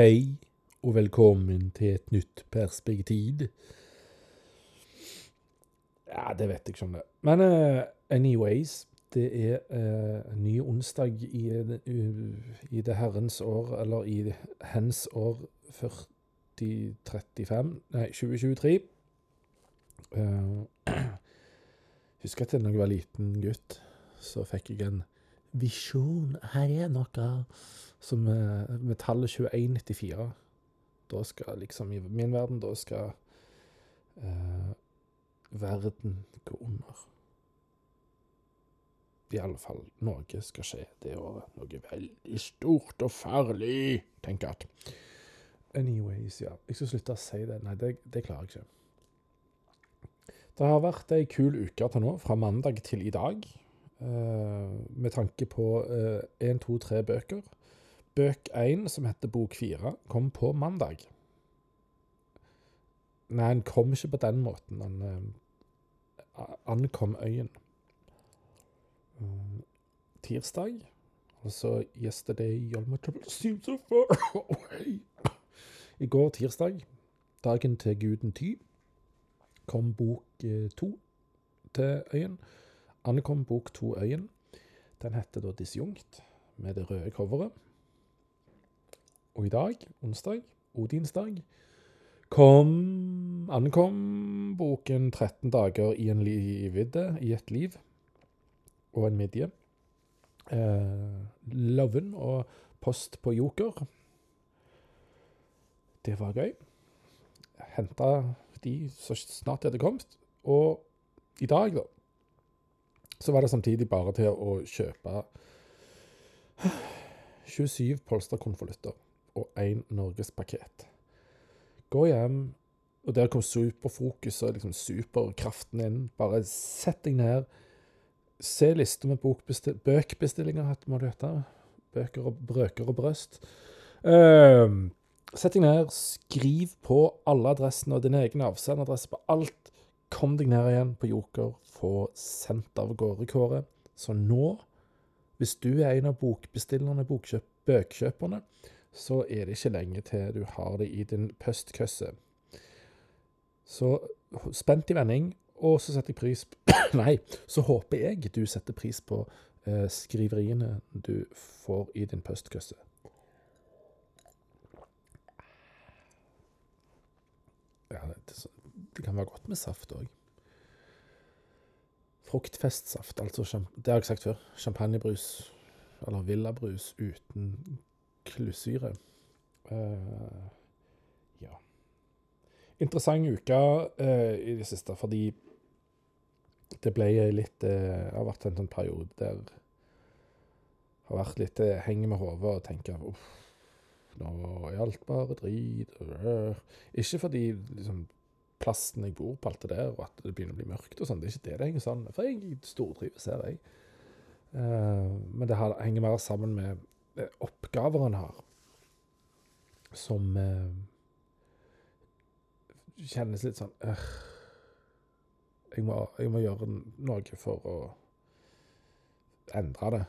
Hei, og velkommen til et nytt perspektiv. Ja, det vet jeg ikke om det. Men uh, anyways, det er uh, en ny onsdag i, uh, i det herrens år, eller i hens år 4035, nei, 2023. Uh, husker at da jeg var liten gutt, så fikk jeg en visjon. Her er noe som er, med tallet 2194. Da skal liksom, i min verden, da skal eh, verden gå under. I alle fall noe skal skje det året. Noe veldig stort og farlig, tenker jeg. Anyways, ja. Jeg skal slutte å si det. Nei, det, det klarer jeg ikke. Det har vært ei kul uke til nå, fra mandag til i dag. Uh, med tanke på én, to, tre bøker. Bøk én, som heter Bok fire, kom på mandag. Nei, han kom ikke på den måten. Han uh, ankom øyen. Tirsdag, altså Yesterday seems so far away. I går, tirsdag, dagen til guden Ty, kom bok to til øyen. Ankom bok to Øyen. Den heter da Disjunkt, med det røde coveret. Og i dag, onsdag, Odinsdag, kom ankom boken 13 dager i en livvidde, i et liv, og en midje. Eh, Loven og Post på Joker. Det var gøy. Henta de så snart de hadde kommet. Og i dag, da, så var det samtidig bare til å kjøpe 27 polsterkonvolutter og én norgespaket. Gå hjem, og der kom superfokus og liksom superkraften inn. Bare sett deg ned. Se lista med bøkbestillinger, må det hete. Bøker og brøker og brøst. Uh, sett deg ned, skriv på alle adressene og din egen avsenderadresse på alt. Kom deg ned igjen på Joker, få sendt av gårde Kåre. Så nå, hvis du er en av bokbestillerne, bokkjøp, bøkkjøperne, så er det ikke lenge til du har det i din postkøsse. Så spent i vending, og så setter jeg pris Nei, så håper jeg du setter pris på eh, skriveriene du får i din postkøsse. Ja, det, det kan være godt med saft òg. Fruktfestsaft, altså. Det har jeg sagt før. Champagnebrus, eller villabrus uten klusyre. Uh, ja. Interessant uke uh, i det siste, fordi det ble litt uh, har vært en sånn periode der har vært litt uh, henge med hodet og tenke uff, nå er alt bare drit. Ikke fordi liksom, plassen jeg bor på, alt det der, og at det begynner å bli mørkt og sånn. Det er ikke det det henger sånn For jeg stortrives her, jeg. men det henger mer sammen med oppgaver en har, som uh, kjennes litt sånn uh, jeg, må, jeg må gjøre noe for å endre det.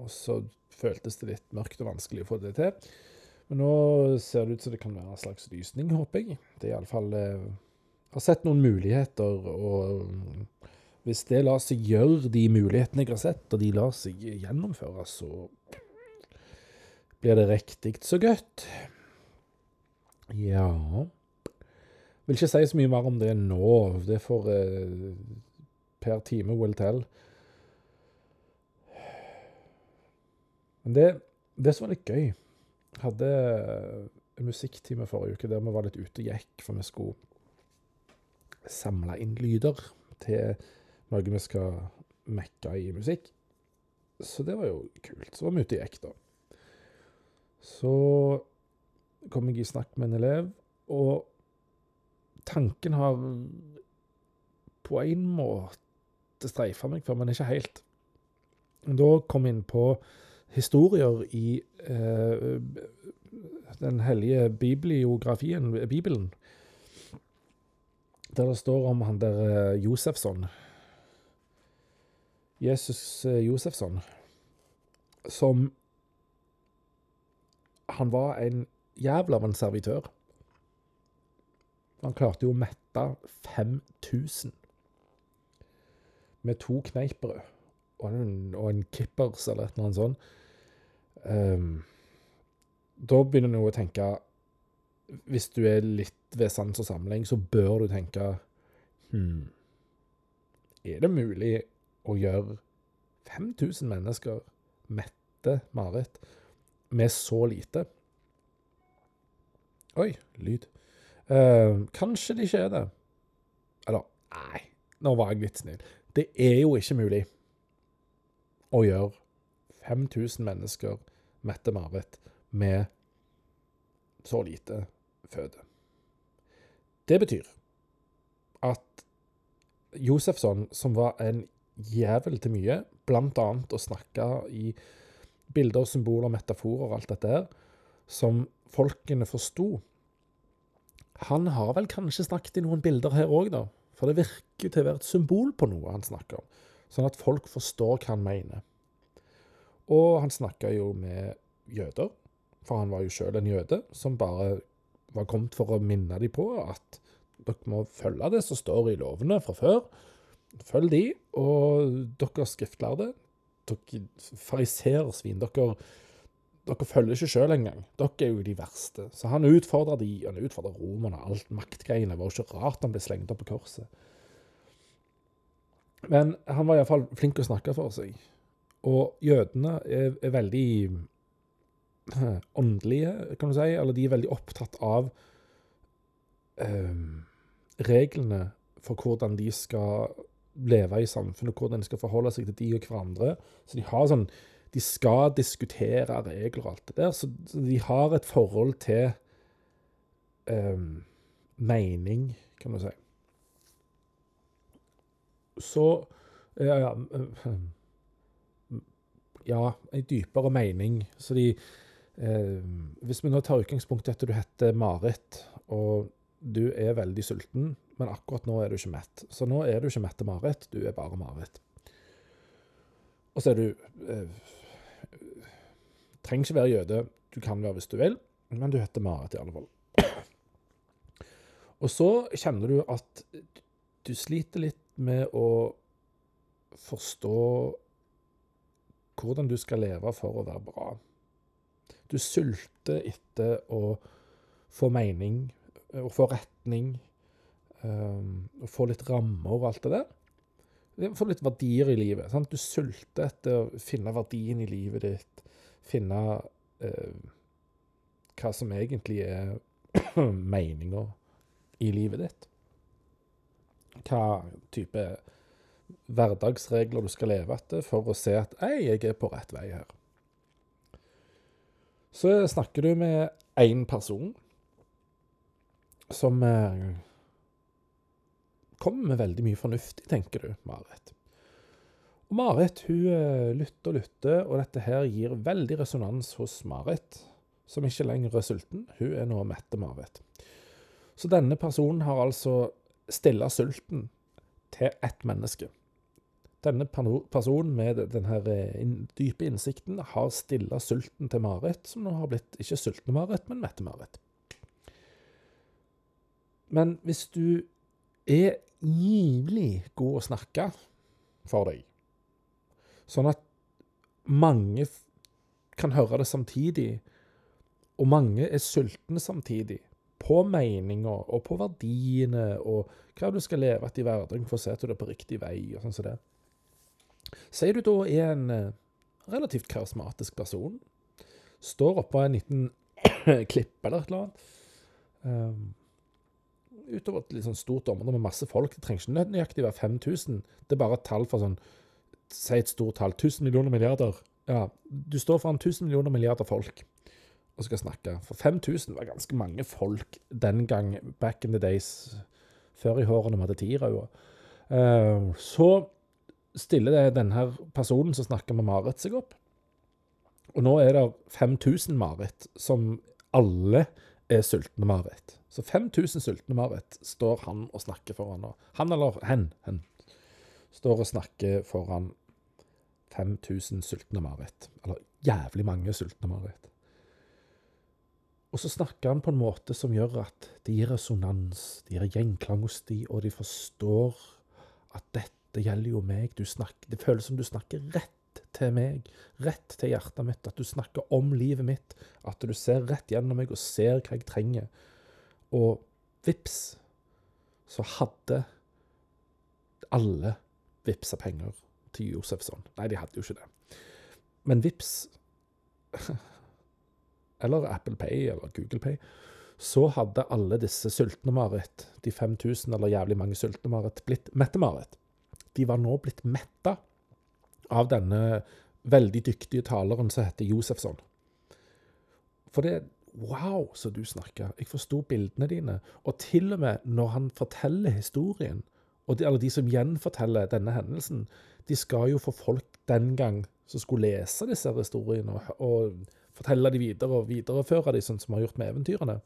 Og så føltes det litt mørkt og vanskelig å få det til. Men nå ser det ut som det kan være en slags lysning, håper jeg. Det er iallfall eh, Har sett noen muligheter, og hvis det lar seg gjøre, de mulighetene jeg har sett, og de lar seg gjennomføre, så blir det riktig så godt? Ja Vil ikke si så mye mer om det nå. Det får eh, per time will tell. Men det, det som var litt gøy Jeg Hadde en musikktime forrige uke der vi var litt ute og gikk, for vi skulle samle inn lyder til noe vi skal mekke i musikk. Så det var jo kult. Så var vi ute i gikk, da. Så kom jeg i snakk med en elev, og tanken har på en måte streifa meg før, men ikke helt. Da kom jeg inn på historier i eh, den hellige bibliografien, Bibelen, der det står om han der eh, Josefsson. Jesus eh, Josefsson. Som han var en jævla av en servitør. Han klarte jo å mette 5000 med to kneippbrød og en, og en kippers eller et eller annet sånt. Um, da begynner du å tenke Hvis du er litt ved sans og samling, så bør du tenke Hm, er det mulig å gjøre 5000 mennesker mette Marit med så lite? Oi, lyd. Uh, kanskje det ikke er det. Eller, nei, nå var jeg litt snill. Det er jo ikke mulig å gjøre 5000 mennesker mette-Marit med så lite føde. Det betyr at Josefsson, som var en jævel til mye, annet å snakke i bilder, symboler, metaforer og alt dette her, som folkene forsto. Han har vel kanskje snakket i noen bilder her òg, da. For det virker til å være et symbol på noe han snakker om, sånn at folk forstår hva han mener. Og han snakka jo med jøder, for han var jo sjøl en jøde, som bare var kommet for å minne dem på at dere må følge det som står i lovene fra før. Følg de, og dere skriftlærde, dere fariseersvin, dere dere følger ikke sjøl engang. Dere er jo de verste. Så han utfordrer de, han utfordrer romerne. Alt maktgreiene. Det var jo ikke rart han ble slengt opp på korset. Men han var iallfall flink å snakke for seg. Og jødene er, er, veldig åndelige, kan du si. Eller de er veldig opptatt av um, reglene for hvordan de skal leve i samfunnet, hvordan de skal forholde seg til de og hverandre. Så de har sånn de skal diskutere regler og alt det der. Så, de har et forhold til um, mening, kan du si. Så ja, ja, ja, en dypere mening. Så de eh, Hvis vi nå tar utgangspunkt i at du heter Marit, og du er veldig sulten, men akkurat nå er du ikke mett. Så nå er du ikke mette Marit, du er bare Marit. Og så er du eh, trenger ikke være jøde. Du kan være hvis du vil, men du heter Marit i alle fall. Og så kjenner du at du sliter litt med å forstå hvordan du skal leve for å være bra. Du sulter etter å få mening, å få retning, um, få litt rammer og alt det der. Få litt verdier i livet. Sant? Du sulter etter å finne verdien i livet ditt finne uh, hva som egentlig er meninga i livet ditt. Hva type hverdagsregler du skal leve etter for å se at ei, jeg er på rett vei her. Så snakker du med én person som eh, kommer med veldig mye fornuftig, tenker du, Marit. Og Marit hun eh, lytter og lytter, og dette her gir veldig resonans hos Marit, som ikke lenger er sulten. Hun er nå mette Marit. Så denne personen har altså stilla sulten til ett menneske. Denne personen med denne eh, dype innsikten har stilla sulten til Marit, som nå har blitt ikke sultne Marit, men mette Marit. Men hvis du er givelig god å snakke for deg, Sånn at mange kan høre det samtidig, og mange er sultne samtidig. På meninger og på verdiene og hva du skal leve etter i hverdagen for å se at du er på riktig vei. og sånn som det. Sier du da er en eh, relativt karismatisk person, står oppå en liten klippe eller et eller annet um, Utover et litt sånn stort område med masse folk. Det trenger ikke nøyaktig være 5000. Det er bare et tall for sånn si et stort tall, 1000 millioner milliarder. Ja, du står foran 1000 millioner milliarder folk og skal snakke. For 5000 var ganske mange folk den gang, back in the days, før i hårene vi hadde tirauer. Uh, så stiller denne personen som snakker med Marit, seg opp. Og nå er det 5000 Marit, som alle er sultne Marit. Så 5000 sultne Marit står han og snakker foran. Han eller hen, hen står og snakker foran 5000 sultne Marit. Eller jævlig mange sultne Marit. Og så snakker han på en måte som gjør at det gir resonans, det gir gjenklang hos de, og de forstår at dette gjelder jo meg. Snakker, det føles som du snakker rett til meg, rett til hjertet mitt. At du snakker om livet mitt. At du ser rett gjennom meg og ser hva jeg trenger. Og vips, så hadde alle vippsa penger til Josefsson. Nei, de hadde jo ikke det. Men vips eller Apple Pay eller Google Pay, så hadde alle disse sultne-Marit, de 5000 eller jævlig mange sultne-Marit, blitt mette-Marit. De var nå blitt metta av denne veldig dyktige taleren som heter Josefsson. For det Wow, så du snakker. Jeg forsto bildene dine. Og til og med når han forteller historien, og de, eller de som gjenforteller denne hendelsen, de skal jo få folk den gang som skulle lese disse historiene og, og fortelle de videre og videreføre de, sånn som vi har gjort med eventyrene.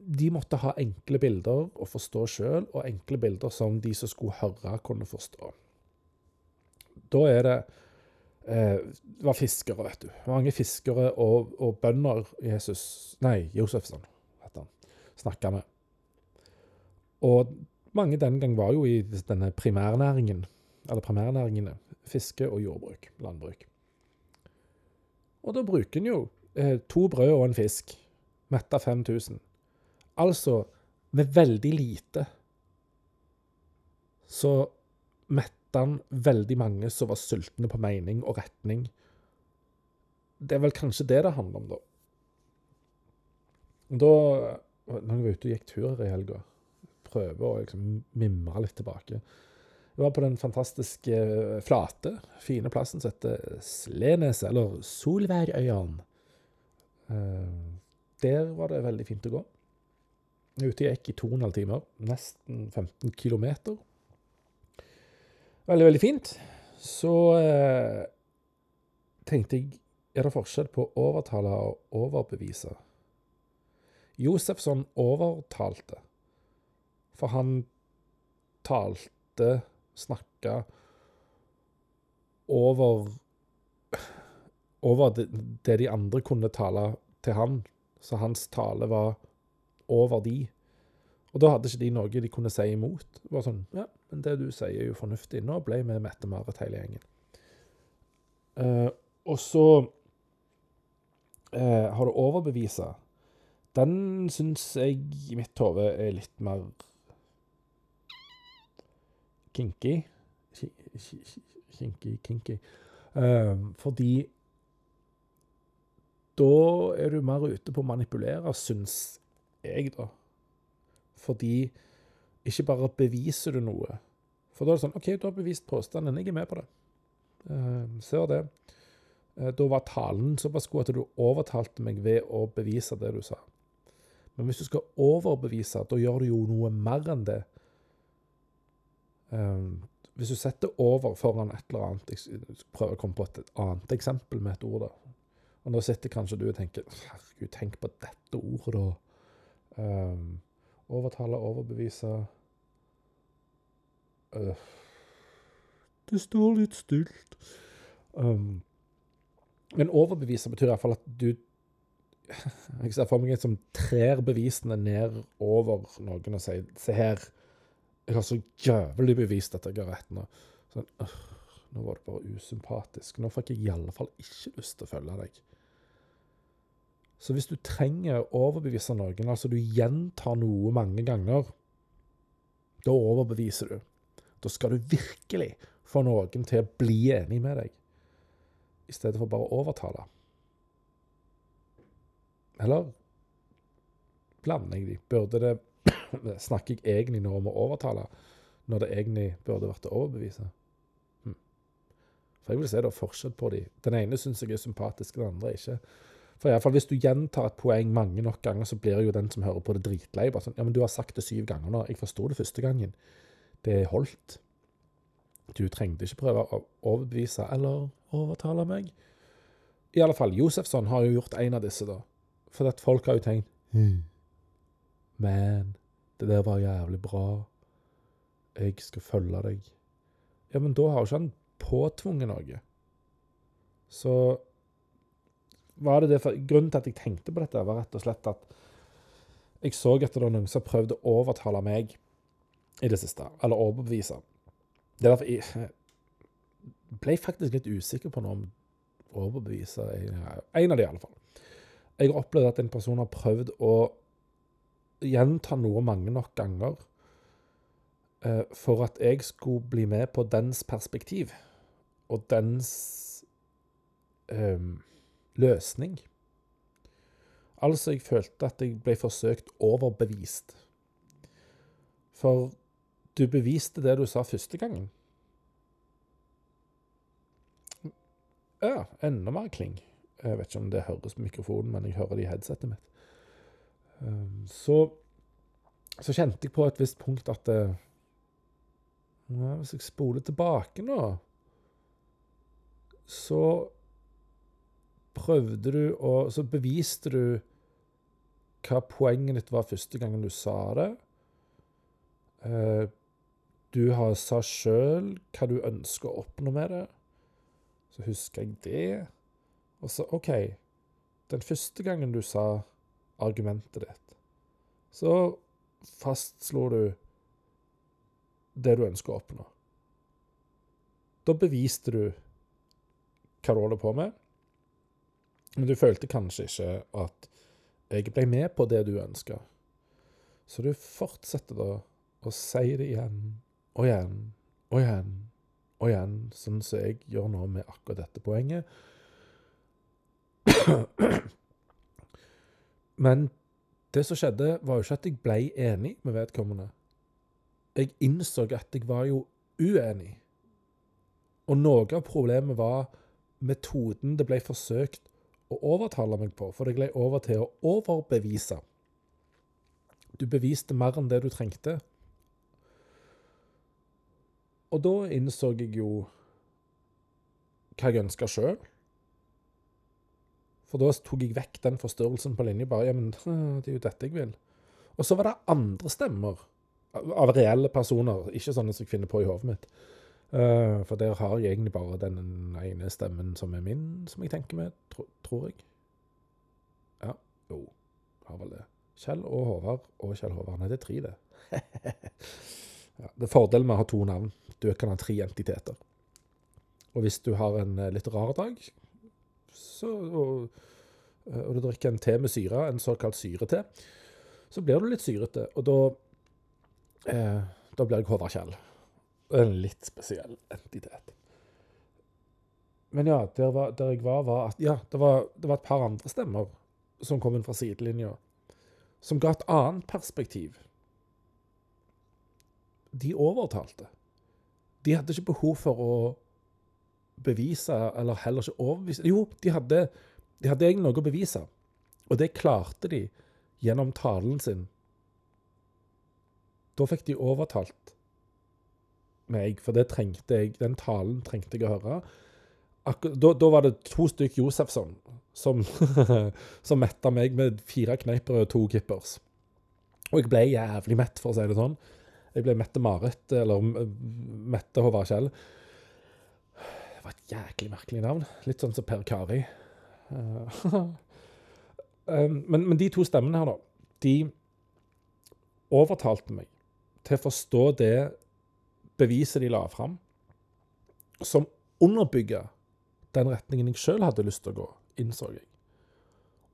De måtte ha enkle bilder å forstå sjøl, og enkle bilder som de som skulle høre, kunne forstå. Da er det eh, Det var fiskere, vet du. Mange fiskere og, og bønder Jesus Nei, Josefsson, heter han. Snakka med. Og mange den gang var jo i denne primærnæringen, eller primærnæringene. Fiske og jordbruk. Landbruk. Og da bruker en jo eh, to brød og en fisk. Metta 5000. Altså, med veldig lite så metta han veldig mange som var sultne på mening og retning. Det er vel kanskje det det handler om, da. Da Når jeg var ute og gikk tur i helga, prøve å liksom mimre litt tilbake vi var på den fantastiske eh, flate, fine plassen som heter Sleneset, eller Solværøyene. Eh, der var det veldig fint å gå. Ute gikk i to og en halv timer, nesten 15 kilometer. Veldig, veldig fint. Så eh, tenkte jeg er det forskjell på å overtale og overbevise? Josefsson overtalte, for han talte snakka over over det, de andre kunne tale til han. Så hans tale var over de. Og da hadde ikke de noe de kunne si imot. Det var sånn Ja, men det du sier, er jo fornuftig. Nå ble vi Mette-Marit hele gjengen. Uh, og så uh, har du overbevisa. Den syns jeg i mitt hode er litt mer kinky. Kinky, kinky. Uh, fordi da er du mer ute på å manipulere, syns jeg, da. Fordi ikke bare beviser du noe. For da er det sånn OK, du har bevist påstanden. Jeg er med på det. Uh, ser det. Uh, da var talen såpass god at du overtalte meg ved å bevise det du sa. Men hvis du skal overbevise, da gjør du jo noe mer enn det. Um, hvis du setter over foran et eller annet Jeg prøver å komme på et annet eksempel med et ord. da. Og Nå sitter kanskje du og tenker Herregud, tenk på dette ordet, da. Um, overtale, overbevise uh, Det står litt stilt. Um, men overbevise betyr iallfall at du Jeg ser for meg en som trer bevisene ned over noen og sier Se her jeg har så jævlig bevist at jeg har rett nå. Sånn, uh, nå var det bare usympatisk. Nå fikk jeg i alle fall ikke lyst til å følge deg. Så hvis du trenger å overbevise noen, altså du gjentar noe mange ganger, da overbeviser du. Da skal du virkelig få noen til å bli enig med deg, i stedet for bare å overtale. Eller blander jeg de? Burde det snakker jeg egentlig nå om å overtale, når det egentlig burde vært å overbevise? Hm. For jeg vil se det er forskjell på de. Den ene syns jeg er sympatisk, den andre ikke. For i alle fall, Hvis du gjentar et poeng mange nok ganger, så blir jo den som hører på det, dritlei. Bare sånn, ja, men 'Du har sagt det syv ganger nå. Jeg forsto det første gangen. Det holdt.' Du trengte ikke prøve å overbevise eller overtale meg. I alle fall, Josefsson har jo gjort en av disse, da. For at folk har jo tenkt hm. Men det der var jævlig bra. Jeg skal følge deg. Ja, men da har jo ikke han påtvunget noe. Så var det det for, Grunnen til at jeg tenkte på dette, var rett og slett at jeg så at det var noen som prøvde å overtale meg i det siste, eller overbevise. Det er derfor jeg ble faktisk litt usikker på noe om overbevise En av de, i alle fall. Jeg har opplevd at en person har prøvd å gjenta noe mange nok ganger eh, for at jeg skulle bli med på dens perspektiv og dens eh, løsning. Altså, jeg følte at jeg ble forsøkt overbevist. For du beviste det du sa første gangen. Ja, enda mer kling. Jeg vet ikke om det høres på mikrofonen, men jeg hører det i headsetet mitt. Um, så, så kjente jeg på et visst punkt at ja, Hvis jeg spoler tilbake nå, så prøvde du å Så beviste du hva poenget ditt var første gangen du sa det. Uh, du har sa sjøl hva du ønsker å oppnå med det. Så husker jeg det. Og så OK. Den første gangen du sa argumentet ditt, så fastslo du det du ønsker å oppnå. Da beviste du hva du holder på med, men du følte kanskje ikke at jeg ble med på det du ønska. Så du fortsetter da å si det igjen og igjen og igjen og igjen, sånn som jeg gjør nå med akkurat dette poenget. Men det som skjedde, var jo ikke at jeg ble enig med vedkommende. Jeg innså at jeg var jo uenig. Og noe av problemet var metoden det ble forsøkt å overtale meg på, for det gled over til å overbevise. Du beviste mer enn det du trengte. Og da innså jeg jo hva jeg ønska sjøl. For da tok jeg vekk den forstørrelsen på linje. Bare ja, men det er jo dette jeg vil. Og så var det andre stemmer av reelle personer, ikke sånne som jeg finner på i hodet mitt. Uh, for der har jeg egentlig bare den ene stemmen som er min, som jeg tenker med, tro, tror jeg. Ja, jo, har vel det. Kjell og Håvard og Kjell Håvard. Nei, det er tre, det. ja, det er fordelen med å ha to navn. Du kan ha tre entiteter. Og hvis du har en eh, litt rar dag, så, og, eh, og, du drikker en te med syre, en såkalt syrete, så blir du litt syrete. Og da, eh, da blir jeg Håvard Kjell. En litt spesiell entitet. Men ja, der, var, der jeg var, var at ja, det var, det var, et par andre stemmer som kom inn fra sidelinja, som ga et annet perspektiv. De overtalte. De hadde ikke behov for å bevise, eller heller ikke overbevise Jo, de hadde, de hadde egentlig noe å bevise. Og det klarte de gjennom talen sin. Da fikk de overtalt meg, for det trengte jeg, den talen trengte jeg å høre. Akkur da, da, var det to stykk Josefsson som, som metta meg med fire kneiper og to kippers. Og jeg ble jævlig mett, for å si det sånn. Jeg ble Mette-Marit, eller Mette Håvard Kjell. Det var et jæklig merkelig navn. Litt sånn som Per Kari. Uh, um, men, men, de to stemmene her, da, de overtalte meg til å forstå det beviset de la fram, som underbygger den retningen jeg sjøl hadde lyst til å gå, innså jeg.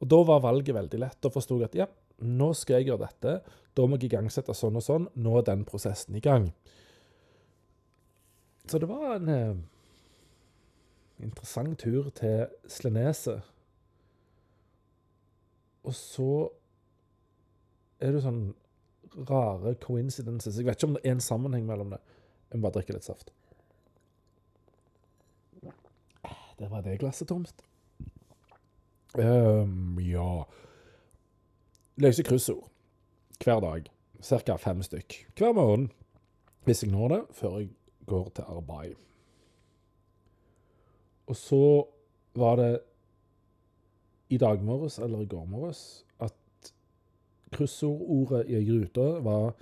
Og da var valget veldig lett. Da forsto jeg at ja, nå skal jeg gjøre dette. Da må jeg igangsette sånn og sånn. Nå er den prosessen i gang. Så det var en eh, interessant tur til Sleneset. Og så er det sånn rare coincidences. Jeg vet ikke om det er en sammenheng mellom det. Jeg må bare drikke litt saft. Der var det glasset tomt. Um, ja Løse kryssord hver dag. Ca. fem stykk hver morgen. Hvis jeg når det, før jeg går til arbeid. Og så var det i dag morges, eller i går morges, at kryssordordet i ruta var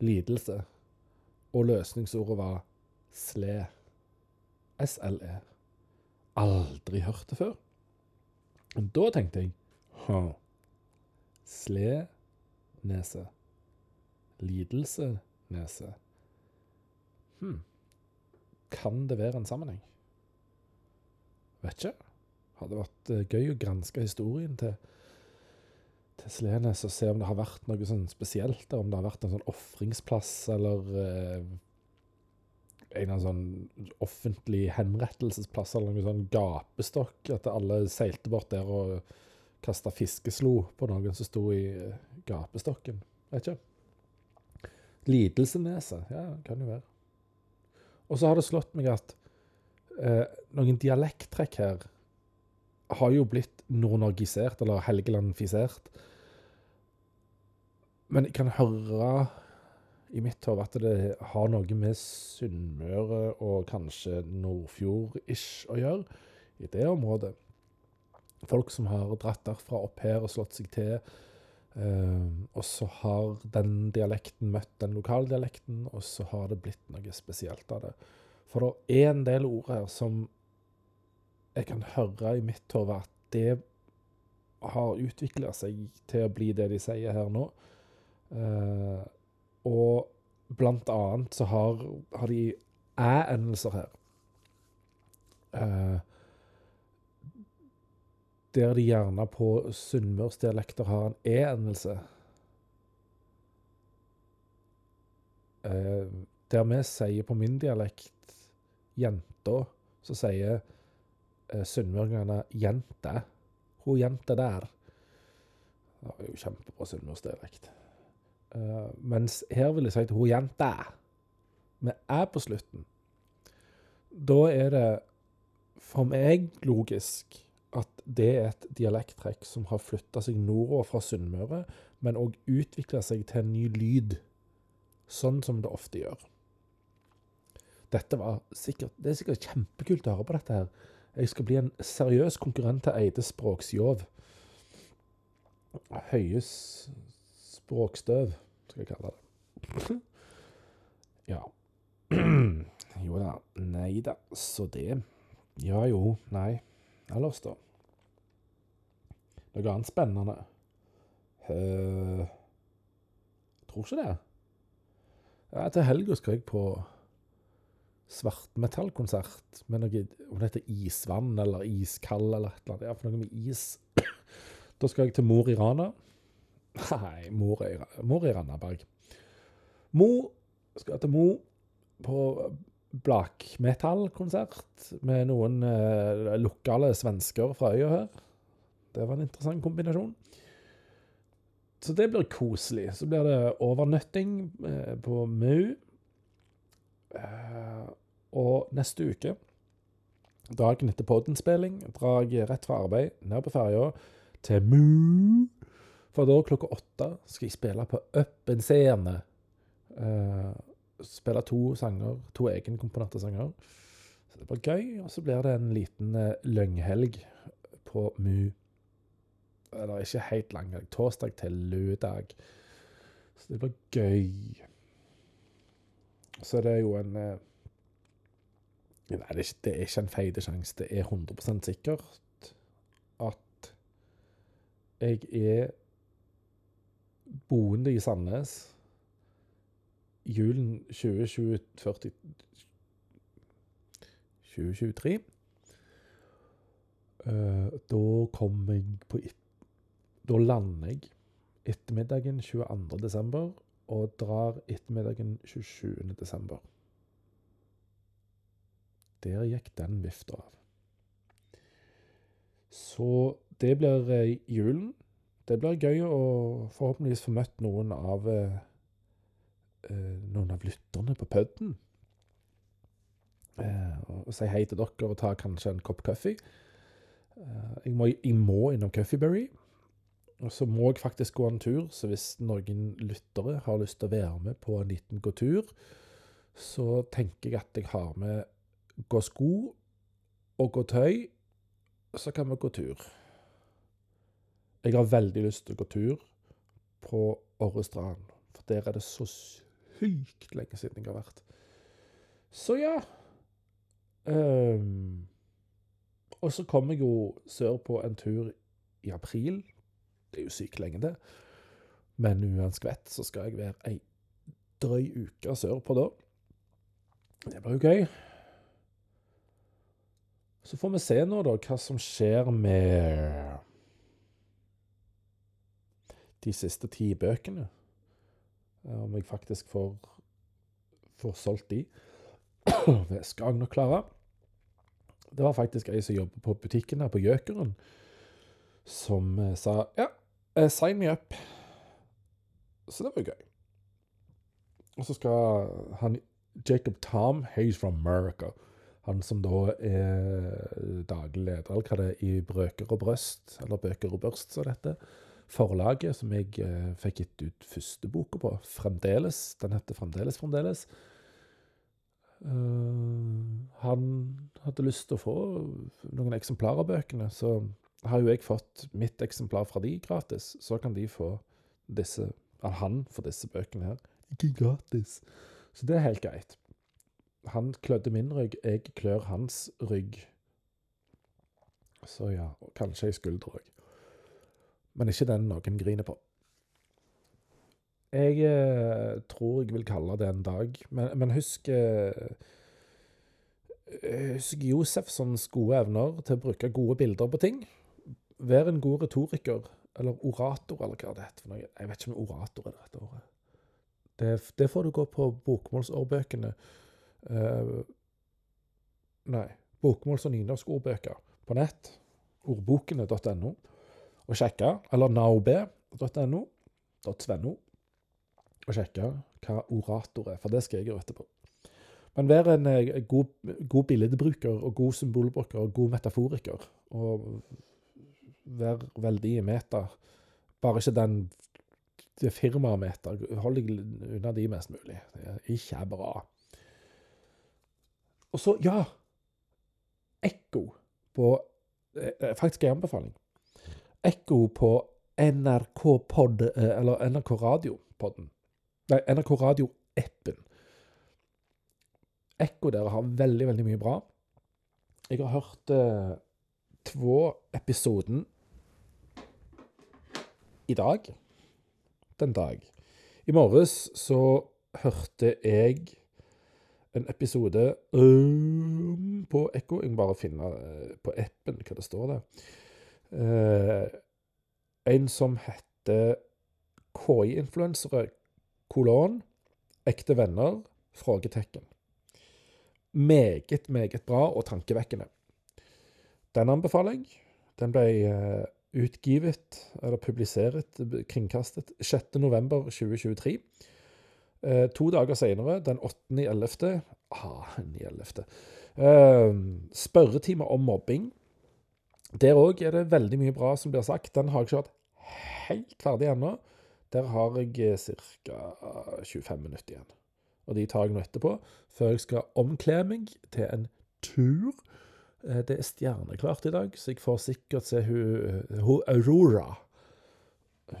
lidelse. Og løsningsordet var SLE. SLE. Aldri hørt det før. Da tenkte jeg ha, Slenese. Lidelsenese. Hm. Kan det være en sammenheng? Vet ikke. Hadde vært eh, gøy å granske historien til, til Slenes og se om det har vært noe sånn spesielt der. Om det har vært en sånn ofringsplass eller eh, en av sånn offentlig henrettelsesplass eller noen sånn gapestokk. At alle seilte bort der og kasta fiskeslo på noen som sto i eh, gapestokken. Vet ikke. Lidelsenese. Ja, kan jo være. Og så har det slått meg at eh, noen dialekttrekk her har jo blitt nordnorgisert, eller helgelandfisert. Men jeg kan høre i mitt hode at det har noe med Sunnmøre og kanskje Nordfjord-ish å gjøre, i det området. Folk som har dratt derfra opp her og slått seg til. Uh, og så har den dialekten møtt den lokale dialekten, og så har det blitt noe spesielt av det. For det er en del ord her som jeg kan høre i mitt hode at det har utvikla seg til å bli det de sier her nå. Uh, og blant annet så har, har de æ-endelser her. Uh, der de gjerne på sunnmørsdialekter har en e-endelse. Uh, der vi sier på min dialekt 'jenta', så sier sunnmøringene 'jente'. Hun jente der. Det var jo kjempebra sunnmørsdialekt. Uh, mens her vil jeg si til hun jente med æ på slutten. Da er det for meg logisk at det er et dialekttrekk som har flytta seg nordover fra Sunnmøre, men òg utvikla seg til en ny lyd, sånn som det ofte gjør. Dette var sikkert, Det er sikkert kjempekult å høre på dette her. Jeg skal bli en seriøs konkurrent til Eide Språksjov. Høyes språkstøv, skal jeg kalle det. Ja. Jo da. Nei da. Så det. Ja jo. Nei. Ellers, da? Noe annet spennende? Uh, tror ikke det. Ja, til helga skal jeg på svartmetallkonsert med noe Om det heter Isvann eller Iskald eller et eller annet. Ja, for noe med is. da skal jeg til Mor i Rana. Nei, Mor i, Mor i Randaberg. Mo skal til Mo på blackmetall-konsert med noen eh, lokale svensker fra øya her. Det var en interessant kombinasjon. Så det blir koselig. Så blir det overnøtting eh, på Mu. Eh, og neste uke, dagen etter podinnspilling, drar jeg rett fra arbeid ned på ferja til Mu. For da klokka åtte skal jeg spille på Up Scene. Eh, spille to sanger, to egenkomponerte sanger. Så det blir gøy. Og så blir det en liten eh, løgnhelg på Mu. Eller ikke helt lang helg. Torsdag til lørdag. Så det blir gøy. Så det er jo en eh, Nei, det er ikke, det er ikke en feidesjanse. Det er 100% sikkert at jeg er boende i Sandnes julen 2023 uh, Da kommer jeg på Da lander jeg ettermiddagen 22. og drar ettermiddagen 27. desember. Der gikk den vifta av. Så det blir eh, julen. Det blir gøy å forhåpentligvis få møtt noen av eh, eh, noen av lytterne på. Eh, og si hei til dere og ta kanskje en kopp kaffe. Jeg, jeg, må, innom Coffeeberry. Og så må jeg faktisk gå en tur, så hvis noen lyttere har lyst til å være med på en liten gåtur, så tenker jeg at jeg har med gå sko og gå tøy, så kan vi gå tur. Jeg har veldig lyst til å gå tur på Orrestrand, for der er det så sykt lenge siden jeg har vært. Så ja. Um, Og så kommer jeg jo sørpå en tur i april. Det er jo sykt lenge, det. Men uansett så skal jeg være ei drøy uke sørpå da. Det blir jo gøy. Så får vi se nå, da, hva som skjer med de siste ti bøkene. Om jeg faktisk får, får solgt de. Det skal jeg nok klare. Det var faktisk ei som jobber på butikken her på Gjøkeren, som eh, sa ja, eh, sign me up. Så det var gøy. Og så skal han Jacob Tom, he's from America. Han som da er daglig leder eller hva det er, i Brøker og Brøst, eller Bøker og Børst, som heter, Forlaget som jeg eh, fikk gitt ut første boka på. Fremdeles. Den heter Fremdeles, fremdeles. Uh, han hadde lyst til å få noen eksemplarer av bøkene, så har jo jeg fått mitt eksemplar fra de gratis. Så kan de få disse av han for disse bøkene her. Ikke gratis. Så det er helt greit. Han klødde min rygg, jeg klør hans rygg. Så ja, og kanskje ei skulder òg. Men ikke den noen griner på. Jeg eh, tror jeg vil kalle det en dag. Men, men husk eh, Husk Josefsons gode evner til å bruke gode bilder på ting. Vær en god retoriker, eller orator, eller hva det heter. Jeg vet ikke om orator er det rette ordet. Det, det får du gå på bokmålsordbøkene. Uh, nei, bokmåls- og nynorskordbøker på nett. Ordbokene.no. Og sjekke, eller naob.no. .svenno og sjekke hva orator er, for det skal jeg gjøre etterpå. Men vær en eh, god, god billedbruker og god symbolbruker og god metaforiker. Og vær veldig i meta. Bare ikke den firmameter. Hold deg unna de mest mulig. Det er ikke bra. Og så, ja Ekko på eh, Faktisk en anbefaling. Ekko på NRK Pod, eh, eller NRK Radio-podden. Nei, NRK Radio-appen. Ekko der har veldig, veldig mye bra. Jeg har hørt eh, to episoden i dag. Den dag. I morges så hørte jeg en episode um, på Ekko. Jeg må bare finne uh, på appen hva det står der. Uh, en som heter KI-influensere kolon, ekte venner, frågetekken. Meget, meget bra og tankevekkende. Den anbefaler jeg. Den ble uh, utgivet, eller publisert, kringkastet, 6.11.2023. Eh, to dager senere, den 8.11. Ah, 9.11. Uh, spørretime om mobbing. Der òg er det veldig mye bra som blir sagt. Den har jeg ikke hatt helt ferdig ennå. Der har jeg ca. 25 minutter igjen. Og de tar jeg nå etterpå, før jeg skal omkle meg til en tur. Eh, det er stjerneklart i dag, så jeg får sikkert se hun, hun Aurora.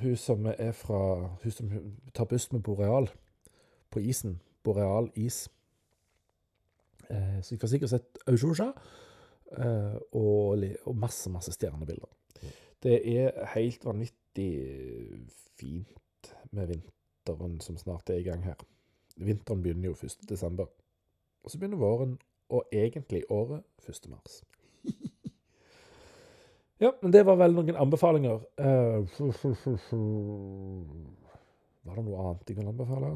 Hun som er fra Hun som tar buss med Boreal på isen. Boreal is. Eh, så jeg får sikkert sett Aurora. Eh, og, og masse, masse stjernebilder. Det er helt vanvittig fint med vinteren som snart er i gang her. Vinteren begynner jo 1.12. Og så begynner våren, og egentlig året 1. mars. ja, men det var vel noen anbefalinger. Uh, var det noe annet jeg kan anbefale?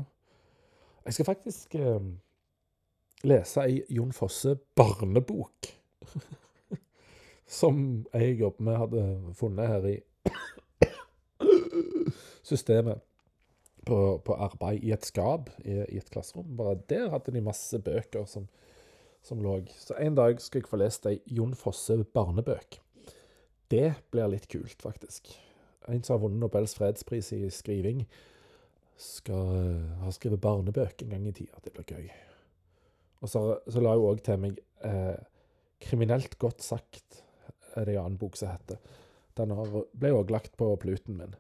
Jeg skal faktisk uh, lese ei Jon Fosse barnebok. som jeg jobber med, hadde funnet her i systemet på, på, arbeid i et skap i, i, et klasserom. Bare der hadde de masse bøker som, som lå. Så en dag skal jeg få lest ei Jon Fosse barnebøk. Det blir litt kult, faktisk. En som har vunnet Nobels fredspris i skriving, skal uh, ha skrevet barnebøk en gang i tida. Det blir gøy. Og så, så la hun òg til meg eh, 'Kriminelt godt sagt', er det en annen bok som heter. Den har, ble òg lagt på pluten min.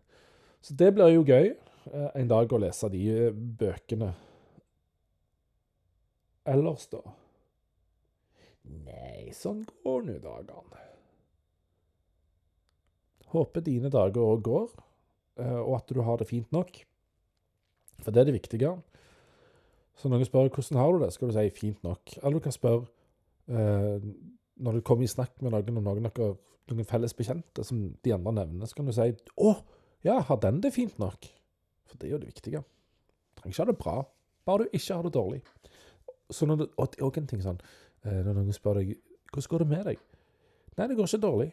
Så det blir jo gøy eh, en dag å lese de eh, bøkene. Ellers, da? Nei, sånn går nå dagene. Håper dine dager òg går, eh, og at du har det fint nok. For det er det viktige. Så noen spør hvordan har du det, skal du si fint nok. Eller du kan spørre eh, når du kommer i snakk med noen om noen, noen, noen felles bekjente som de andre nevner, så kan du si 'Å, ja, har den det fint nok?' For det er jo det viktige. Du trenger ikke ha det bra, bare du ikke har det dårlig. Så når det, og òg en ting sånn, når noen spør deg 'Hvordan går det med deg?' Nei, det går ikke dårlig.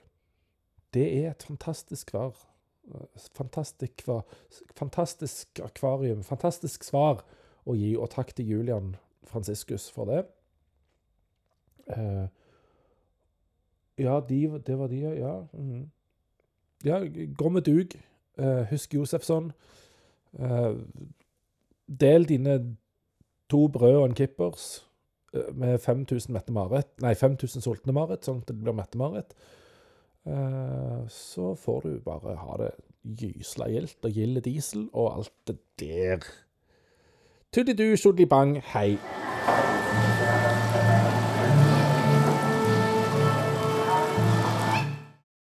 Det er et fantastisk svar. Fantastisk, fantastisk akvarium. Fantastisk svar å gi, og takk til Julian Franciscus for det. Eh, ja, de, det var de, ja. Mm. Ja, gå med dug. Uh, husk Josefsson. Uh, del dine to brød og en Kippers med 5000 Mette-Marit Nei, 5000 sultne Marit, sånn at det blir Mette-Marit. så får du bare ha det gysla gildt og gilde diesel og alt det der. Tuddi-du, tjodli-bang, hei.